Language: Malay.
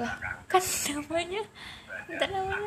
lah kan namanya entah namanya